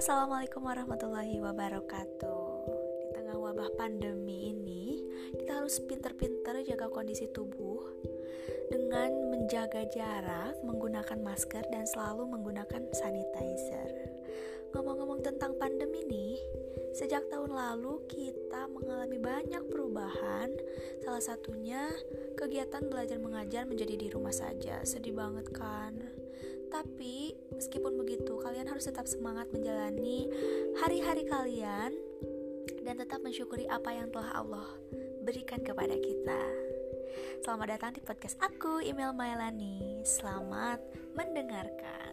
assalamualaikum warahmatullahi wabarakatuh. Di tengah wabah pandemi ini, kita harus pintar-pintar jaga kondisi tubuh dengan menjaga jarak, menggunakan masker, dan selalu menggunakan sanitizer. Ngomong-ngomong tentang pandemi nih, sejak tahun lalu kita mengalami banyak perubahan. Salah satunya kegiatan belajar mengajar menjadi di rumah saja. Sedih banget kan? Tapi meskipun begitu, kalian harus tetap semangat menjalani hari-hari kalian dan tetap mensyukuri apa yang telah Allah berikan kepada kita. Selamat datang di podcast aku, Email Mailani. Selamat mendengarkan.